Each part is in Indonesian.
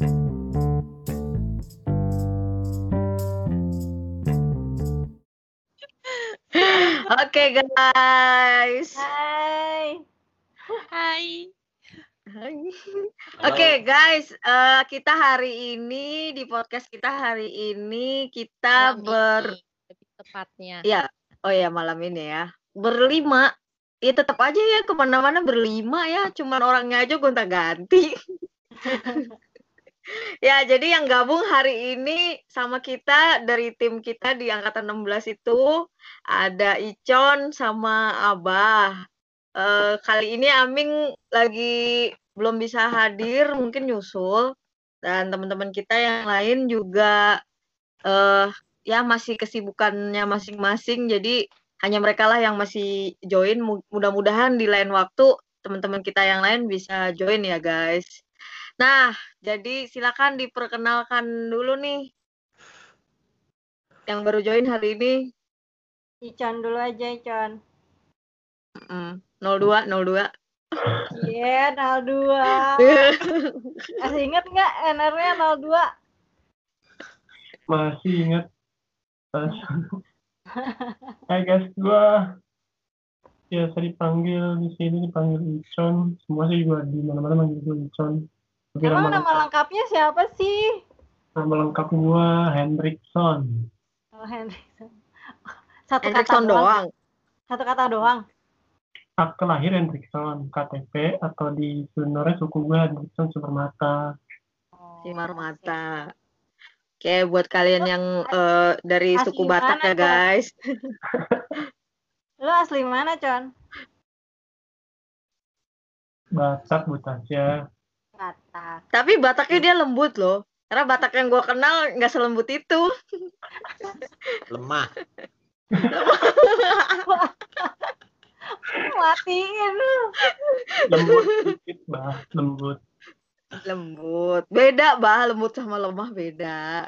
Oke guys. Hai. Hai. Hai. Oke guys, eh, kita hari ini di podcast kita hari ini kita Malam ber ini, lebih tepatnya. ya oh ya malam ini ya berlima ya tetap aja ya ke mana-mana berlima ya cuman orangnya aja gonta-ganti ya jadi yang gabung hari ini sama kita dari tim kita di angkatan 16 itu ada Icon sama Abah. Eh, kali ini Aming lagi belum bisa hadir mungkin nyusul. Dan teman-teman kita yang lain juga eh ya masih kesibukannya masing-masing. Jadi hanya mereka lah yang masih join. Mu- mudah-mudahan di lain waktu teman-teman kita yang lain bisa join ya guys nah jadi silakan diperkenalkan dulu nih. Yang baru join hari ini. Icon dulu aja, Icon. Mm, 02 02 Iya, 02. Masih inget nggak NR-nya 02? masih ingat. Pas Hai guys gua biasa dipanggil di sini dipanggil Icon. Semua sih juga di mana-mana manggil gue Icon Emang nama, nama lengkapnya siapa sih? nama lengkap gua Hendrickson Oh, Hendrickson. Satu kata Hendrickson doang Satu kata doang. akte lahir Hendrickson KTP atau di sebenarnya suku gua Hendrickson Supermata Simar mata Oke, buat kalian yang eh, dari Asli suku Batak mana, ya guys. Lu asli mana, Con? Batak Butasya Batak. Tapi Bataknya dia lembut loh. Karena Batak yang gue kenal nggak selembut itu. lemah Matiin lembut sedikit bah lembut lembut. Beda bah, lembut sama lemah beda.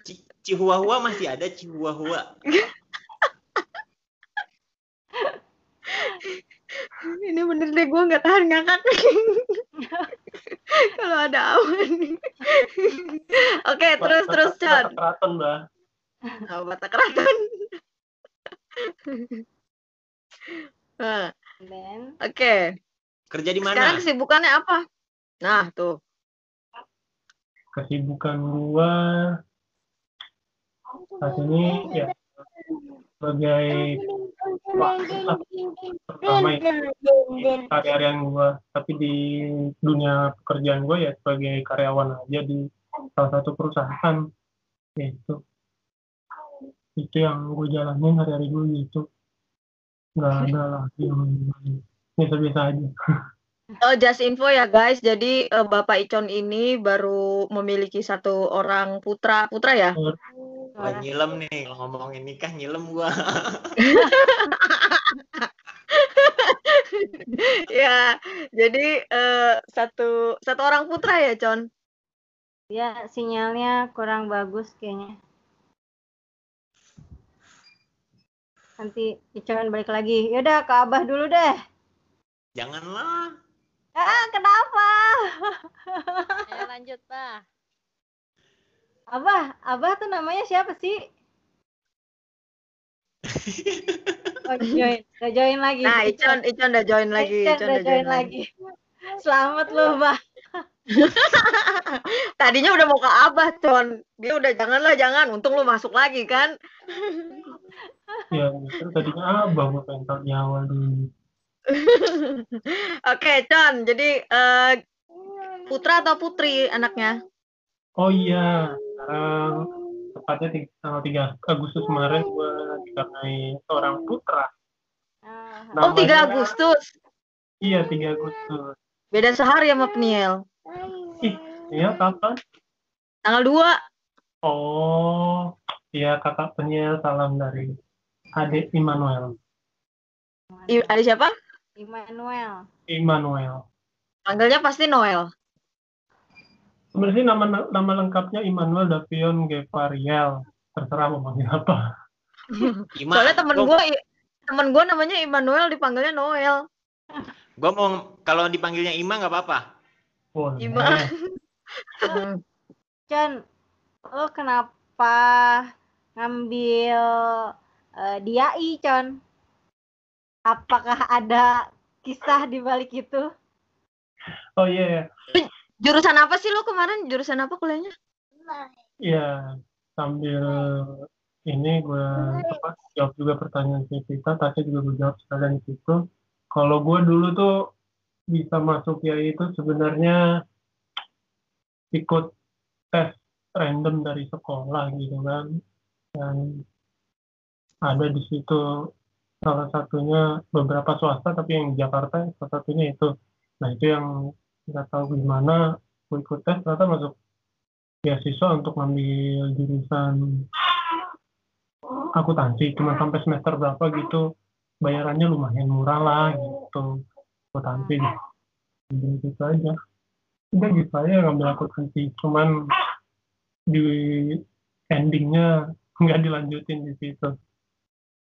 Ci- Chihuahua masih ada Chihuahua Ini bener deh gue nggak tahan ngakak. Kalau ada awan. Oke, terus terus Con. Batak Keraton bah Oh, Batak Keraton. Nah, Oke, kerja di sekarang mana kesibukannya apa? Nah, tuh. kesibukan gua saat ini ya sebagai pertama ya. karya-karyaan gua. Tapi di dunia pekerjaan gua ya sebagai karyawan aja di salah satu perusahaan. Itu itu yang gue jalanin hari-hari gue gitu. Nggak ada lagi yang biasa-biasa aja. Oh, just info ya guys. Jadi eh, Bapak Icon ini baru memiliki satu orang putra, putra ya? Wah, nyilem nih kalau ngomongin nikah nyilem gua ya, jadi eh, satu satu orang putra ya, Con. dia sinyalnya kurang bagus kayaknya. Nanti Icon balik lagi. Yaudah, ke Abah dulu deh. janganlah Ah, kenapa? Ayo lanjut, Pak. Abah, Abah tuh namanya siapa sih? Oh, join, udah join lagi. Nah, Icon Icon udah join lagi, Icon Icon udah join lagi. Selamat lu, Bah. Tadinya udah mau ke Abah, Con. Dia udah janganlah, jangan. Untung lu masuk lagi kan. ya justru tadinya abah pengen tahu di awal dulu Oke, Con. Jadi eh, putra atau putri anaknya? Oh iya, sekarang tepatnya tanggal 3 Agustus kemarin gue dikaruniai seorang putra. Ah, Oh, 3 Namanya- Agustus. Iya, 3 Agustus. Beda sehari sama Peniel. Ih, iya kapan? Tanggal 2. Oh, iya kakak penyel salam dari adik Immanuel. I- ada siapa? Immanuel. Immanuel. Panggilnya pasti Noel. Sebenarnya sih nama nama lengkapnya Immanuel Davion Gevariel. Terserah mau panggil apa. Soalnya temen gua, gue temen gue namanya Immanuel dipanggilnya Noel. gua mau kalau dipanggilnya Ima nggak apa-apa. Ima. Con, lo kenapa ngambil uh, DIY, Con? Apakah ada kisah di balik itu? Oh iya, yeah. Jurusan apa sih lo kemarin? Jurusan apa kuliahnya? Iya, sambil ini gue apa, jawab juga pertanyaan si Vita, Tasya juga gue jawab sekalian di situ. Kalau gue dulu tuh bisa masuk ya itu sebenarnya ikut tes random dari sekolah gitu kan. Dan ada di situ salah satunya beberapa swasta tapi yang di Jakarta salah satunya itu. Nah itu yang nggak tahu gimana gue ikut tes ternyata masuk beasiswa untuk ngambil jurusan akuntansi. Cuma sampai semester berapa gitu bayarannya lumayan murah lah gitu akuntansi. Gitu, gitu aja. Udah gitu aja ngambil akuntansi cuman di endingnya nggak dilanjutin di situ.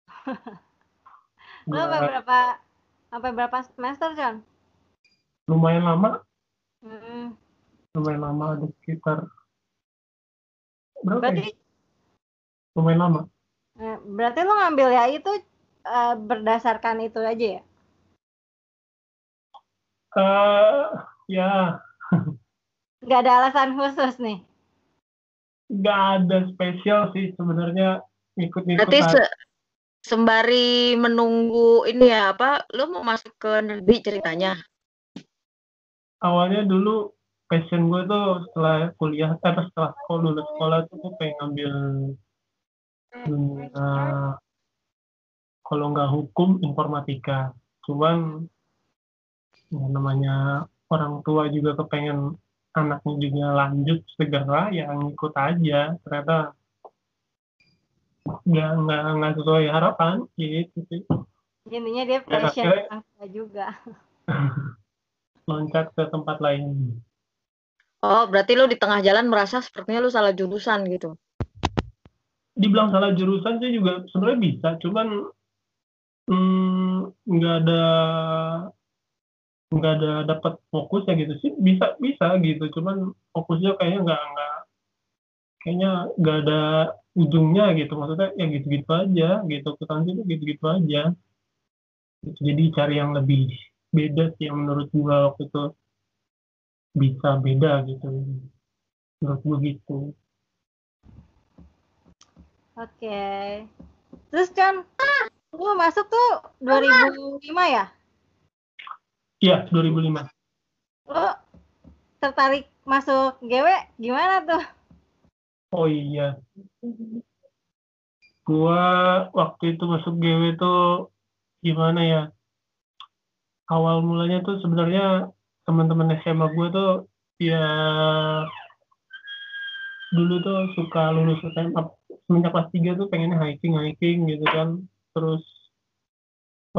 Lo sampai berapa sampai berapa semester John? Lumayan lama Hmm. lumayan lama ada sekitar berapa Berarti ya? lumayan lama eh, berarti lo ngambil ya itu eh, berdasarkan itu aja ya? eh ya Nggak ada alasan khusus nih. nggak ada spesial sih sebenarnya ikut-ikut Berarti se- sembari menunggu ini ya apa? Lo mau masuk ke negeri ceritanya? Awalnya dulu passion gue tuh setelah kuliah eh setelah sekolah lulus sekolah tuh gue pengen ngambil dunia kalau nggak hukum informatika. Cuman ya namanya orang tua juga kepengen anaknya juga lanjut segera ya ngikut aja. Ternyata nggak nggak nggak sesuai harapan gitu sih. Intinya dia Ya, passion akhirnya- tua juga. loncat ke tempat lain Oh, berarti lo di tengah jalan merasa sepertinya lo salah jurusan gitu. dibilang salah jurusan sih juga sebenarnya bisa cuman mm, nggak ada nggak ada dapat fokusnya gitu sih bisa bisa gitu cuman fokusnya kayaknya nggak nggak kayaknya nggak ada ujungnya gitu maksudnya ya gitu-gitu aja gitu akuntansi itu gitu-gitu aja Gitu. jadi cari yang lebih beda sih yang menurut gua waktu itu bisa beda gitu menurut gua gitu Oke. Terus Con, lu masuk tuh 2005 ya? iya 2005 Lu tertarik masuk GW gimana tuh? Oh iya. Gua waktu itu masuk GW tuh gimana ya? Awal mulanya tuh sebenarnya teman-teman SMA gue tuh ya dulu tuh suka lulus SMA semenjak kelas 3 tuh pengennya hiking hiking gitu kan. Terus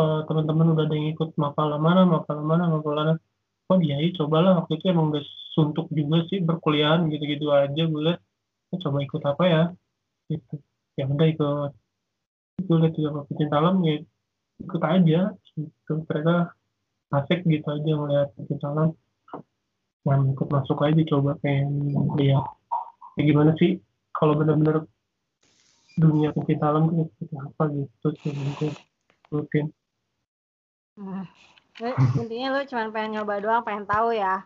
eh, teman-teman udah ada yang ikut mapala mana mapala mana mapala mana. Oh iya iya, cobalah. Waktu itu emang udah suntuk juga sih berkuliahan gitu-gitu aja gue "Eh, coba ikut apa ya? Gitu. Ya udah ikut. Gue liat juga pecinta alam ya ikut aja. Gitu. Ternyata asik gitu aja pecinta alam yang ikut masuk aja coba pengen lihat ya gimana sih kalau bener-bener dunia pecinta alam tuh seperti apa gitu sih mungkin mungkin Hmm. Lu, intinya lu cuma pengen nyoba doang, pengen tahu ya.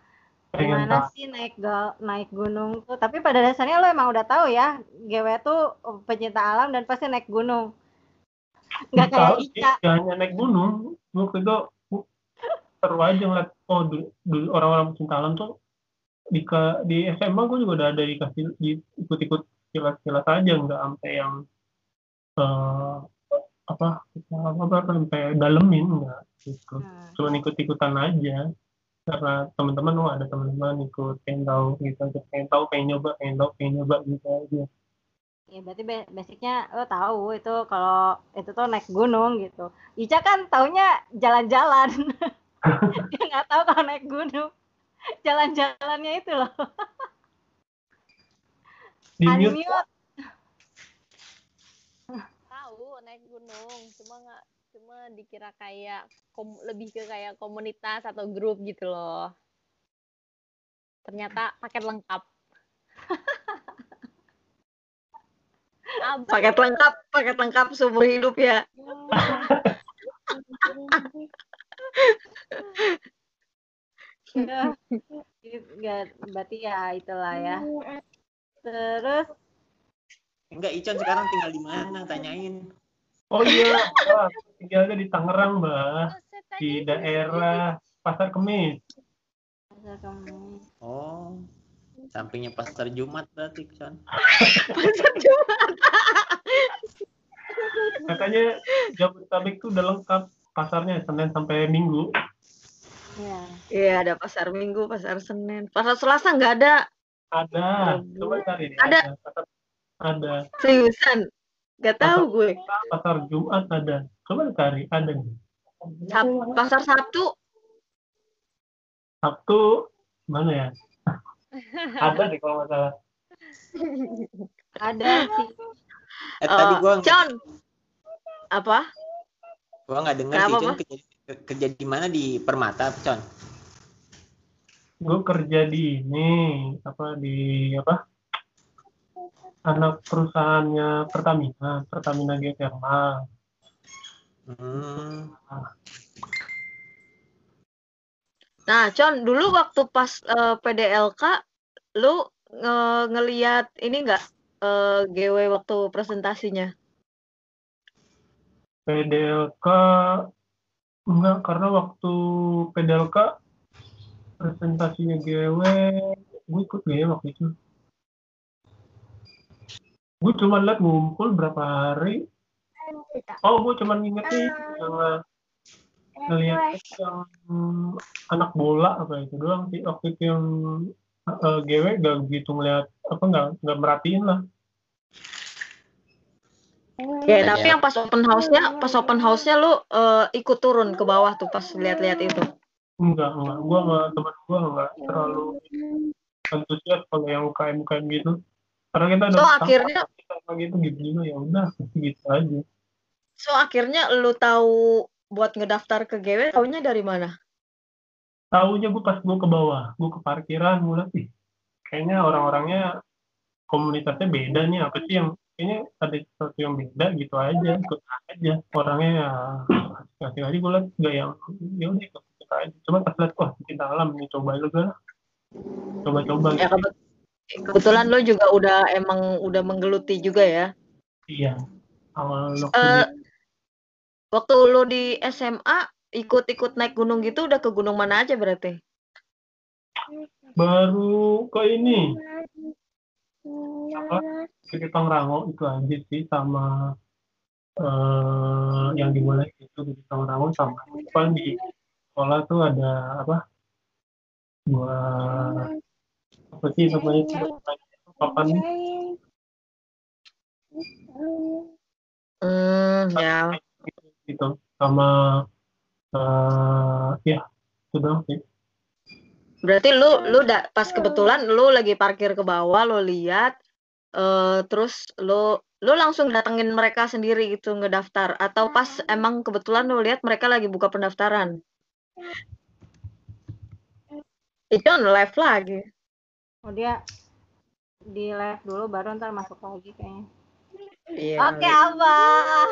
pengen Gimana tahu sih naik gal- naik gunung tuh? Tapi pada dasarnya lu emang udah tahu ya, GW tuh pecinta alam dan pasti naik gunung. Nggak kayak Ica. hanya naik gunung waktu itu seru aja ngeliat oh du- du- orang-orang pecinta alam tuh di ke- di SMA gue juga udah ada dikasih di, ikut-ikut kilas-kilas aja nggak sampai yang eh, apa apa apa sampai dalemin enggak gitu Hmm. cuma ikut-ikutan aja karena teman-teman oh ada teman-teman ikut pengen tahu gitu pengen tahu pengen nyoba pengen tahu pengen nyoba gitu aja Ya berarti ba- basicnya lo tahu itu kalau itu tuh naik gunung gitu. Ica kan taunya jalan-jalan. Dia nggak tahu kalau naik gunung. Jalan-jalannya itu loh. di mute Unmute. Tahu naik gunung, cuma nggak cuma dikira kayak kom- lebih ke kayak komunitas atau grup gitu loh. Ternyata paket lengkap. Abang Paket lengkap, paket lengkap seumur hidup ya. Nggak berarti ya itulah ya. Terus Enggak, Icon sekarang tinggal di mana? Tanyain. Oh iya, Mbak. tinggalnya di Tangerang, Mbak. Buset, Di daerah Pasar Kemis. Pasar Kemis. Oh, sampingnya pasar Jumat berarti, Icon. Pasar Jumat. Katanya Jabodetabek tuh udah lengkap pasarnya Senin sampai Minggu. Iya. Iya, ada pasar Minggu, pasar Senin. Pasar Selasa nggak ada. Ada. Coba cari. Ada. Pasar, ada. Seriusan. Nggak tahu gue. Pasar Jumat ada. Coba cari. Ada. nih. Sab- pasar Sabtu. Sabtu mana ya? ada deh kalau nggak salah. Ada sih. Eh, tadi Eh, gua Con. Apa? Gua nggak dengar sih, Pak? kerja, kerja di mana di Permata, Con? Gue kerja di ini apa di apa? Anak perusahaannya Pertamina, Pertamina Geothermal. Hmm. Nah, Con, dulu waktu pas eh, PDLK, lu nge- ngeliat ini nggak eh, GW waktu presentasinya? PDLK enggak karena waktu PDLK presentasinya GW gue ikut gak ya waktu itu? Gue cuma liat ngumpul berapa hari. Oh gue cuma inget nih yang eh, ngeliat yang anak bola apa itu doang sih. Waktu itu yang eh, GW gak begitu ngeliat apa nggak nggak merhatiin lah Ya, Iya. tapi yang pas open house-nya, pas open house-nya lu eh, ikut turun ke bawah tuh pas lihat-lihat itu. enggak enggak gue nggak teman gue nggak terlalu antusias kalau yang UKM UKM gitu karena kita udah So, akhirnya sama gitu gitu juga ya udah gitu aja so akhirnya lu tahu buat ngedaftar ke GW taunya dari mana? tahunya gue pas gue ke bawah gue ke parkiran gue liat ih kayaknya orang-orangnya komunitasnya beda nih apa sih yang kayaknya ada sesuatu yang beda gitu aja ikut aja orangnya ya kasih aja gue liat gak yang ya udah ikut ikut aja cuma pas liat wah bikin dalam nih coba juga lah coba-coba Ya gitu. kebet- kebetulan lu juga udah emang udah menggeluti juga ya. iya awal waktu Eh, di- waktu lu di SMA ikut-ikut naik gunung gitu udah ke gunung mana aja berarti? baru ke ini apa? Ke Pangrango itu aja sih sama eh yang dimulai itu di Pangrango sama apa di sekolah tuh ada apa buat apa sih namanya itu papan Hmm, ya. gitu sama eh ya itu doang sih Berarti lu lu da, pas kebetulan lu lagi parkir ke bawah lu lihat eh terus lu lu langsung datengin mereka sendiri gitu ngedaftar atau pas emang kebetulan lu lihat mereka lagi buka pendaftaran? Itu on live lagi. Oh dia di live dulu baru ntar masuk lagi kayaknya. Iya. Oke Abah.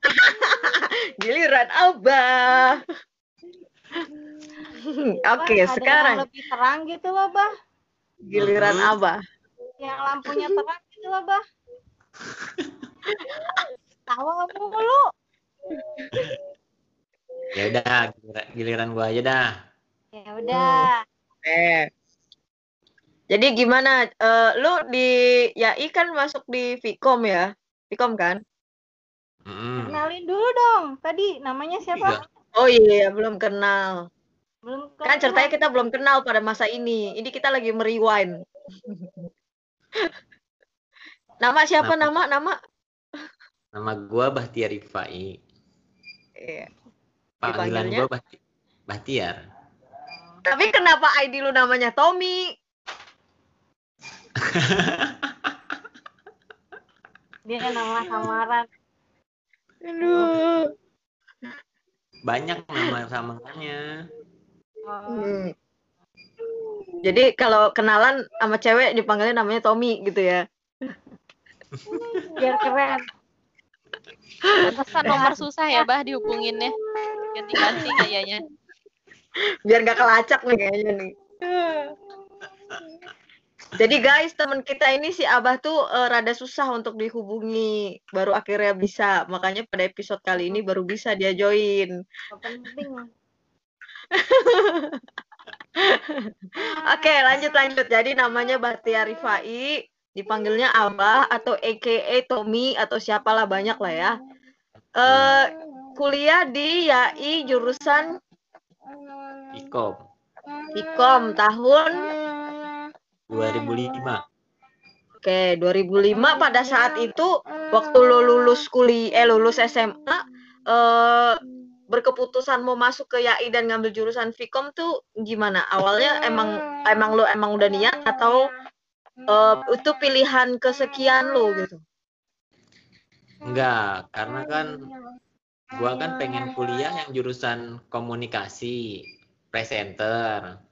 Giliran Abah. Oke, ada sekarang yang lebih terang gitu loh Bah. giliran Mhm. Abah. Yang lampunya terang gitu loh Bah. Tawa mulu. Ya udah, giliran, giliran gua aja dah. Ya udah. Eh. Jadi gimana? eh, lu di YAI kan masuk di Vkom ya? Vkom kan? Mm-mm. Kenalin dulu dong. Tadi namanya siapa? Iya. Oh iya, belum kenal. Belum Kan kenal. ceritanya kita belum kenal pada masa ini. Ini kita lagi merewind. Nama siapa nama? Nama? Nama gua Bahtiar Rifai. Iya. Panggilan gua Bahti Bahtiar. Tapi kenapa ID lu namanya Tommy? Dia nama samaran. Aduh. Banyak nama samarannya. Oh, Hmm. Jadi kalau kenalan sama cewek dipanggilnya namanya Tommy gitu ya. Biar keren. Pantesan nomor susah ya, Bah, dihubunginnya. Ganti-ganti kayaknya. Biar nggak kelacak nih kayaknya nih. Jadi guys, teman kita ini si Abah tuh eh, rada susah untuk dihubungi, baru akhirnya bisa. Makanya pada episode kali ini baru bisa dia join. Penting. Oke, lanjut lanjut. Jadi namanya Bahtia Rifai, dipanggilnya Abah atau AKA Tommy atau siapalah banyak lah ya. Eh kuliah di YAI jurusan Ikom Ikom tahun 2005. Oke, 2005 pada saat itu waktu lo lulus kuliah eh lulus SMA eh berkeputusan mau masuk ke YAI dan ngambil jurusan Vkom tuh gimana? Awalnya emang emang lo emang udah niat atau eh, itu pilihan kesekian lo gitu? Enggak, karena kan gua kan pengen kuliah yang jurusan komunikasi, presenter.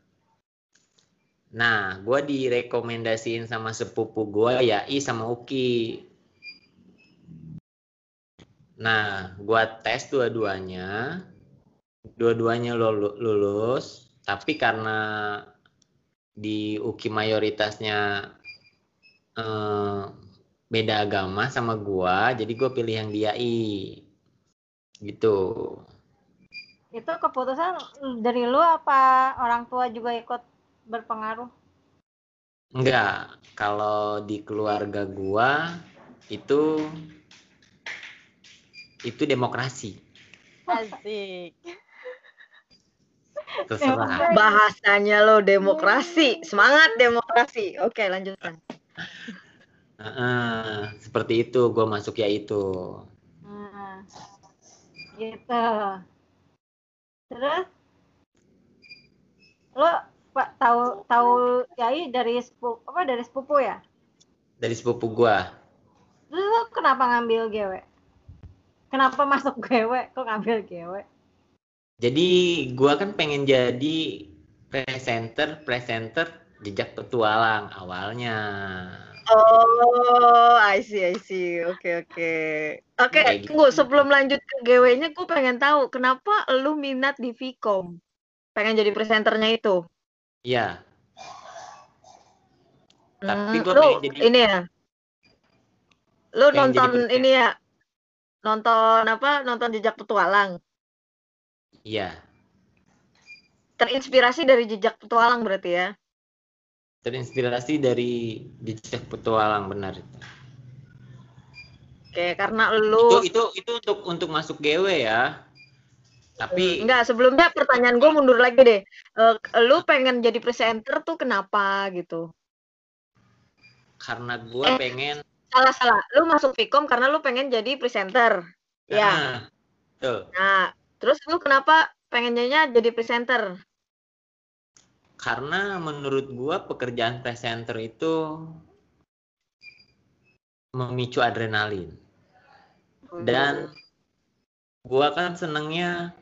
Nah, gua direkomendasiin sama sepupu gua YAI sama UKI. Nah, gua tes dua-duanya. Dua-duanya lulu- lulus, tapi karena di UKI mayoritasnya eh, beda agama sama gua, jadi gua pilih yang di YAI. Gitu. Itu keputusan dari lu apa orang tua juga ikut berpengaruh? Enggak, kalau di keluarga gua itu itu demokrasi. Asik. Terserah. Bahasanya lo demokrasi, semangat demokrasi. Oke, lanjutkan. Heeh, seperti itu gua masuk ya itu. Nah, gitu. Terus lo pak tahu tahu Yai dari sepupu apa dari sepupu ya? Dari sepupu gua. Lo kenapa ngambil GW? Kenapa masuk GW? Kok ngambil GW? Jadi gua kan pengen jadi presenter, presenter jejak petualang awalnya. Oh, I see, I see. Oke, oke. Oke, Kayak gitu. tunggu sebelum lanjut ke GW-nya, gue pengen tahu kenapa lu minat di Vkom? Pengen jadi presenternya itu? Iya, Tapi Hmm, gua lu jadi- ini ya? Lu nonton ini ya? Nonton apa? Nonton Jejak Petualang. iya. Terinspirasi dari Jejak Petualang berarti ya? Terinspirasi dari jejak petualang benar itu. Oke, karena Itu lu itu itu untuk untuk masuk GW ya. Tapi Enggak, sebelumnya pertanyaan gue mundur lagi deh. Eh, lu pengen jadi presenter tuh kenapa gitu? karena gua Eh. pengen Salah salah. Lu masuk Vkom karena lu pengen jadi presenter. Ya. Ah, betul. Nah, terus lu kenapa pengennya jadi presenter? Karena menurut gua pekerjaan presenter itu memicu adrenalin. Dan gua kan senengnya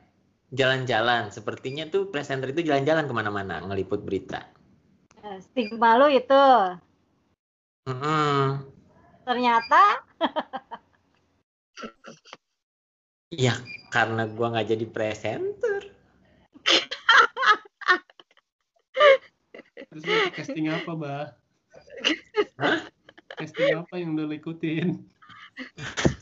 jalan-jalan. Sepertinya tuh presenter itu jalan-jalan ke mana-mana ngeliput berita. Eh, Stigma lu itu Mm-mm. ternyata Ya karena gua nggak jadi presenter. Terus casting apa, Bah? Hah? Casting apa yang udah lu ikutin?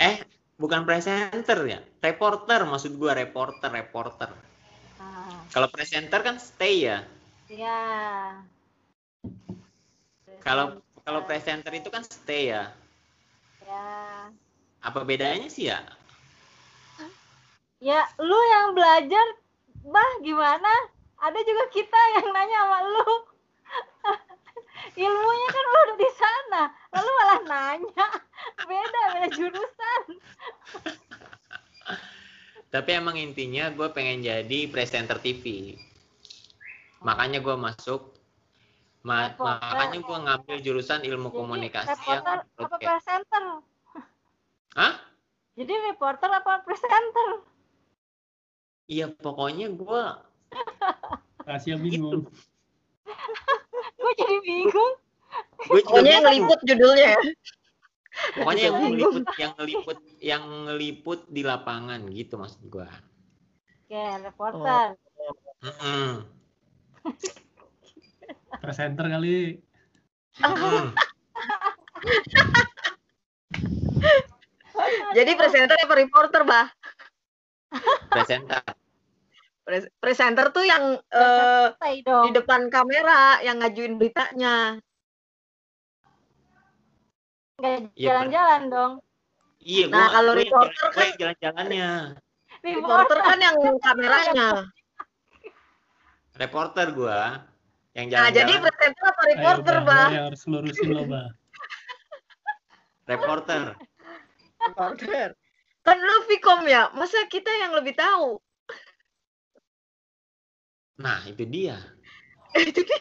Eh bukan presenter ya, reporter maksud gua reporter reporter. ah, Kalau presenter kan stay ya. ya. Kalau kalau presenter itu kan stay ya. ya. Apa bedanya sih ya? Ya, lu yang belajar, bah gimana? Ada juga kita yang nanya sama lu. Ilmunya kan lu udah di sana, lalu malah nanya. Beda, beda jurusan. Tapi emang intinya gue pengen jadi presenter TV. Makanya gue masuk. Ma- Reporter. makanya gue ngambil jurusan ilmu Jadi komunikasi reporter yang apa presenter? Hah? Jadi reporter apa presenter? Iya, pokoknya gue Rahasia bingung. Gue jadi bingung. gue Pokoknya ngeliput judulnya ya. Pokoknya yang ngeliput yang ngeliput yang ngeliput di lapangan gitu maksud gue. Oke, reporter. Mm-mm. Presenter kali. Mm. Jadi presenter apa reporter, Bah? Presenter. Pres- Presenter tuh yang eh, Santai di depan kamera yang ngajuin beritanya. Nggak Iya, jalan-jalan dong. Iya, Nah, gua, kalau reporter jalan- yang jalan-jalannya. Reporter kan yang kameranya. Reporter gua yang Nah, jadi presenter apa reporter, Ayo, Bah? Yang harus lurusin lo, Bah. reporter. Reporter. Kan lu Vkom ya, masa kita yang lebih tahu? Nah, itu dia. Dia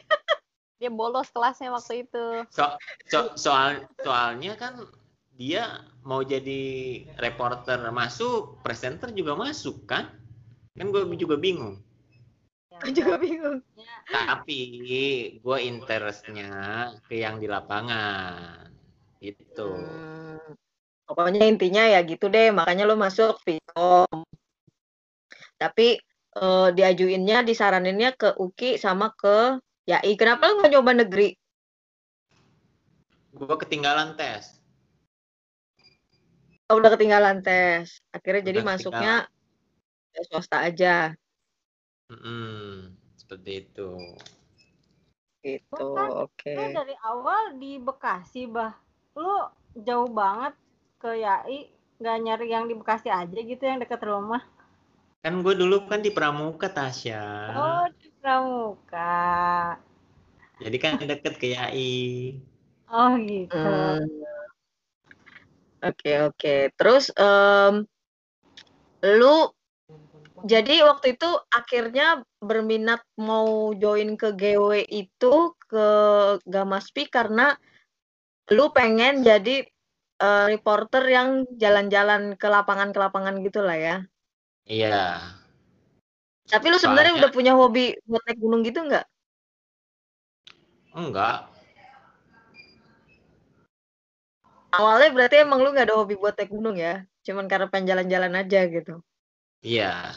bolos kelasnya waktu itu. So, so- soal soalnya kan dia mau jadi reporter masuk, presenter juga masuk kan? Kan gue juga bingung. Ya, Aku juga bingung. Tapi gue interestnya ke yang di lapangan. Gitu. Hmm, Pokoknya intinya ya gitu deh, makanya lu masuk Vkom. Tapi eh, diajuinnya, disaraninnya ke UKI sama ke YAI. Kenapa lu nggak nyoba negeri? Gue ketinggalan tes. Oh, udah ketinggalan tes. Akhirnya jadi Udah masuknya ke swasta aja. Mm-mm, seperti itu. Gitu, Bukan, oke. Lu dari awal di Bekasi, Bah. Lu jauh banget ke YAI. Nggak nyari yang di Bekasi aja gitu yang dekat rumah. Kan gue dulu kan di Pramuka, Tasya. Oh, di Pramuka. Jadi kan deket ke YAI. Oh, gitu. Hmm. Oke, oke. Terus em, lu jadi waktu itu akhirnya berminat mau join ke GW itu ke Gamaspi karena lu pengen jadi eh, reporter yang jalan-jalan ke lapangan ke lapangan gitu lah ya. Iya. Tapi lu sebenarnya udah punya hobi buat naik gunung gitu nggak? Enggak. Awalnya berarti emang lu nggak ada hobi buat naik gunung ya? Cuman karena pengen jalan-jalan aja gitu. Iya.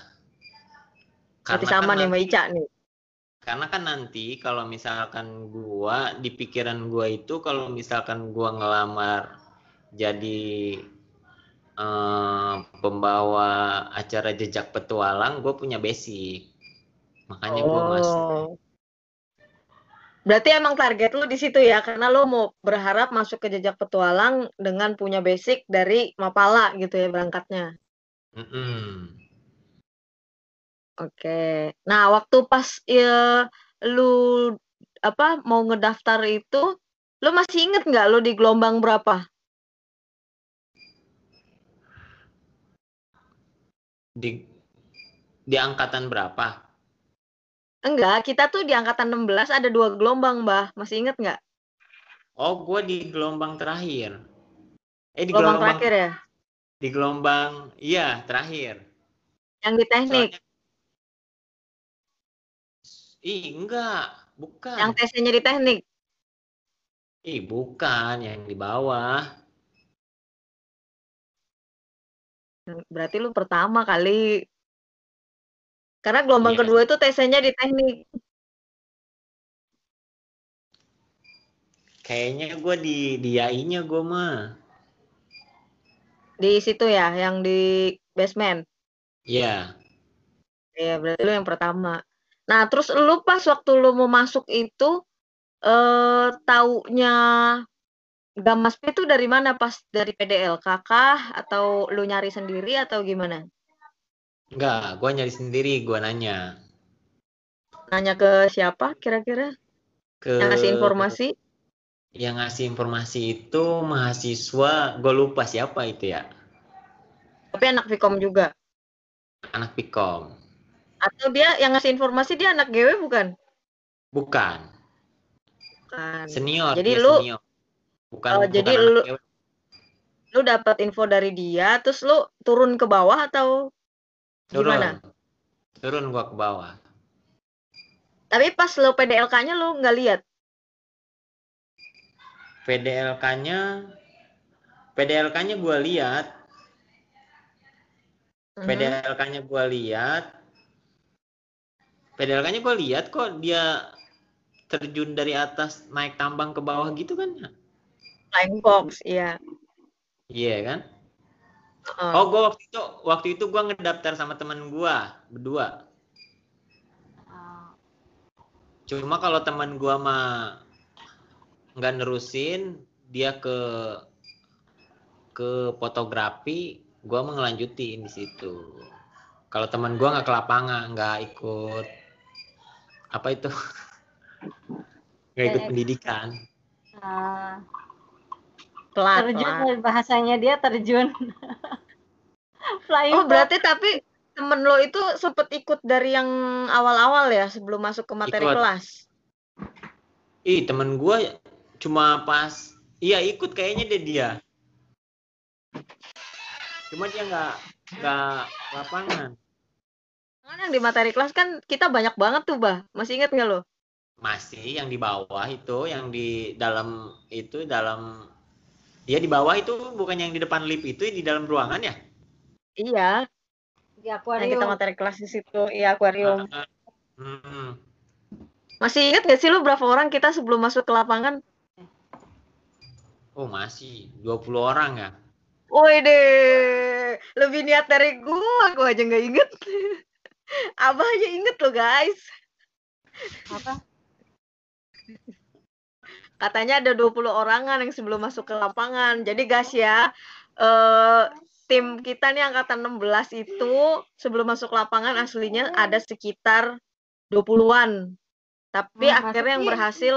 Berarti Karena sama kan nih sama Ica nih. Karena kan nanti kalau misalkan gua di pikiran gua itu kalau misalkan gua ngelamar jadi pembawa acara jejak petualang, gue punya basic. Makanya gua masuk. Oh. Berarti emang target lu di situ ya, karena lu mau berharap masuk ke jejak petualang dengan punya basic dari Mapala gitu ya berangkatnya. Mm-mm. Oke. Nah, waktu pas ya, lu apa mau ngedaftar itu, lu masih inget nggak lu di gelombang berapa? Di di angkatan berapa? Enggak, kita tuh di angkatan 16 ada dua gelombang, Mbah. Masih inget nggak? Oh, gua di gelombang terakhir. Eh di Gelombang gelombang, terakhir ya, di gelombang iya terakhir. yang di teknik, Soalnya Ih, enggak, bukan. yang tesnya di teknik. Ih, bukan yang di bawah. Berarti lu pertama kali. Karena gelombang Iya. kedua itu tesnya di teknik. Kayaknya gue di di AI-nya gue mah. Di situ ya, yang di basement. Iya. Iya, berarti lu yang pertama. Nah, terus lu pas waktu lu mau masuk itu, eh taunya Gamaspi itu dari mana pas dari PDL? Kakak atau lu nyari sendiri atau gimana? Enggak, gue nyari sendiri, gue nanya Nanya ke siapa kira-kira? ke Yang ngasih informasi? Yang ngasih informasi itu mahasiswa, gue lupa siapa itu ya, Tapi anak Vkom juga. anak Pikom. Atau dia yang ngasih informasi dia anak GW bukan? Bukan, Bukan. senior. Jadi dia lu- senior. Bukan, Oh, bukan jadi lu- cewek. Lu dapat info dari dia, terus lu turun ke bawah atau turun, gimana? turun gua ke bawah Tapi pas lo PDLK-nya lo nggak lihat. PDLK-nya PDLK-nya gua lihat Mhm. PDLK-nya gua lihat PDLK-nya gua lihat kok dia terjun dari atas naik tambang ke bawah gitu kan Flying fox, iya. iya kan Heeh. oh gua waktu itu waktu itu gua ngedaftar sama teman gua berdua Cuma kalau teman gua mah nggak nerusin, dia ke ke fotografi, gua mau ngelanjutin di situ. Kalau teman gua nggak ke lapangan, nggak ikut apa itu, nggak ikut Eh, pendidikan. ah, Telat, terjun telat. bahasanya dia terjun. Flying Oh, berarti tapi temen lo itu sempet ikut dari yang awal-awal ya sebelum masuk ke materi Ikut. kelas. Ih teman gua cuma pas, iya ikut kayaknya deh dia. Cuma dia nggak nggak lapangan. Kan yang di materi kelas kan kita banyak banget tuh, Bah. Masih inget nggak lo? Masih yang di bawah itu, yang di dalam itu dalam ya di bawah itu bukan yang di depan lift itu di dalam ruangan ya? Iya, di yang akuarium. kita materi kelas di situ, iya akuarium. Hmm. Masih inget gak sih lo berapa orang kita sebelum masuk ke lapangan? Oh masih 20 orang ya? Woi deh, lebih niat dari gua, gua aja nggak inget. Abah aja inget loh guys. Apa? Katanya ada 20 orangan yang sebelum masuk ke lapangan. Jadi guys ya, eh tim kita nih angkatan 16 itu sebelum masuk lapangan aslinya ada sekitar 20-an. Tapi akhirnya yang sih. berhasil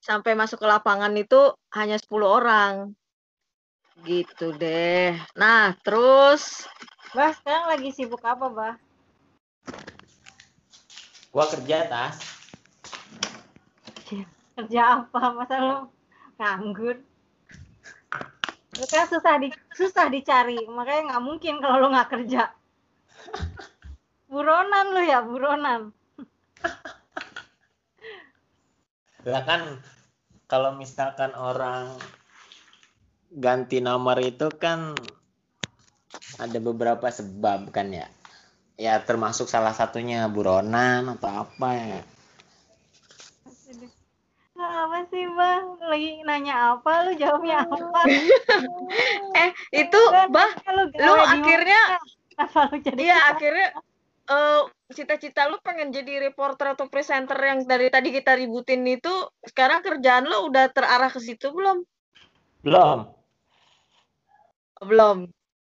sampai masuk ke lapangan itu hanya 10 orang. Gitu deh. Nah, terus Bah, sekarang lagi sibuk apa, Bah? Gua kerja tas. Kerja apa? Masa lu nganggur? Lu kan susah di susah dicari, makanya nggak mungkin kalau lu nggak kerja. Buronan lu ya, buronan. Lah kan kalau misalkan orang ganti nomor itu kan ada beberapa sebab kan ya. Ya termasuk salah satunya buronan atau apa ya. Apa sih, Bang? Lagi nanya apa? Lu jawabnya apa? eh itu Kan bah lu, lu di akhirnya lu jadi iya akhirnya eh cita-cita lu pengen jadi reporter atau presenter yang dari tadi kita ributin itu sekarang kerjaan lu udah terarah ke situ belum? Belum. Belum.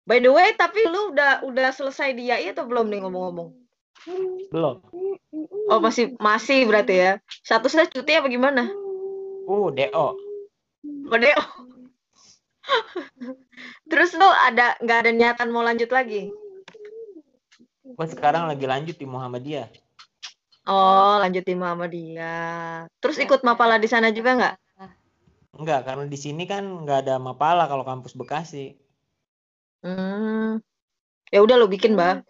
By the way, tapi lu udah udah selesai di YAI atau belum nih ngomong-ngomong? Belum. Oh, masih masih berarti ya. Satu saya cuti apa gimana? Uh, DO. Gede. Terus lu ada nggak ada niatan mau lanjut lagi? Gua sekarang lagi lanjut di Muhammadiyah. Oh, lanjut di Muhammadiyah. Terus ikut mapala di sana juga nggak? Enggak, karena di sini kan nggak ada mapala kalau kampus Bekasi. Hmm. Ya udah lu bikin, Mbak.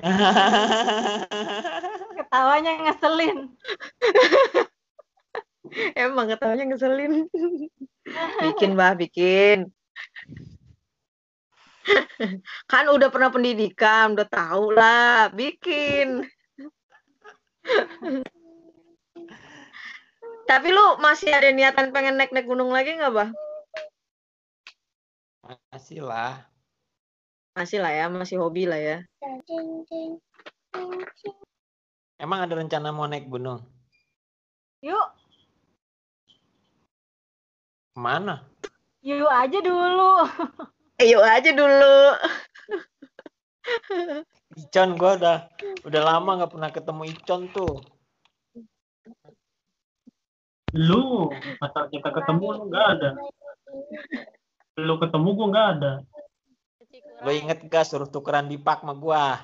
ketawanya ngeselin? Emang ketawanya ngeselin. bikin, Mbak, bikin. kan udah pernah pendidikan, udah tahu lah, bikin. Tapi lu masih ada niatan pengen naik-naik gunung lagi nggak, Bah? Masih lah. Masih lah ya, masih hobi lah ya. Emang ada rencana mau naik gunung? Yuk, Ke mana? yuk aja dulu. Eh, yuk aja dulu. Icon gua udah udah lama nggak pernah ketemu Icon tuh. Lu, masa kita ketemu lu nggak ada. Lu ketemu gua nggak ada. Lo inget gak suruh tukeran di pak sama gua?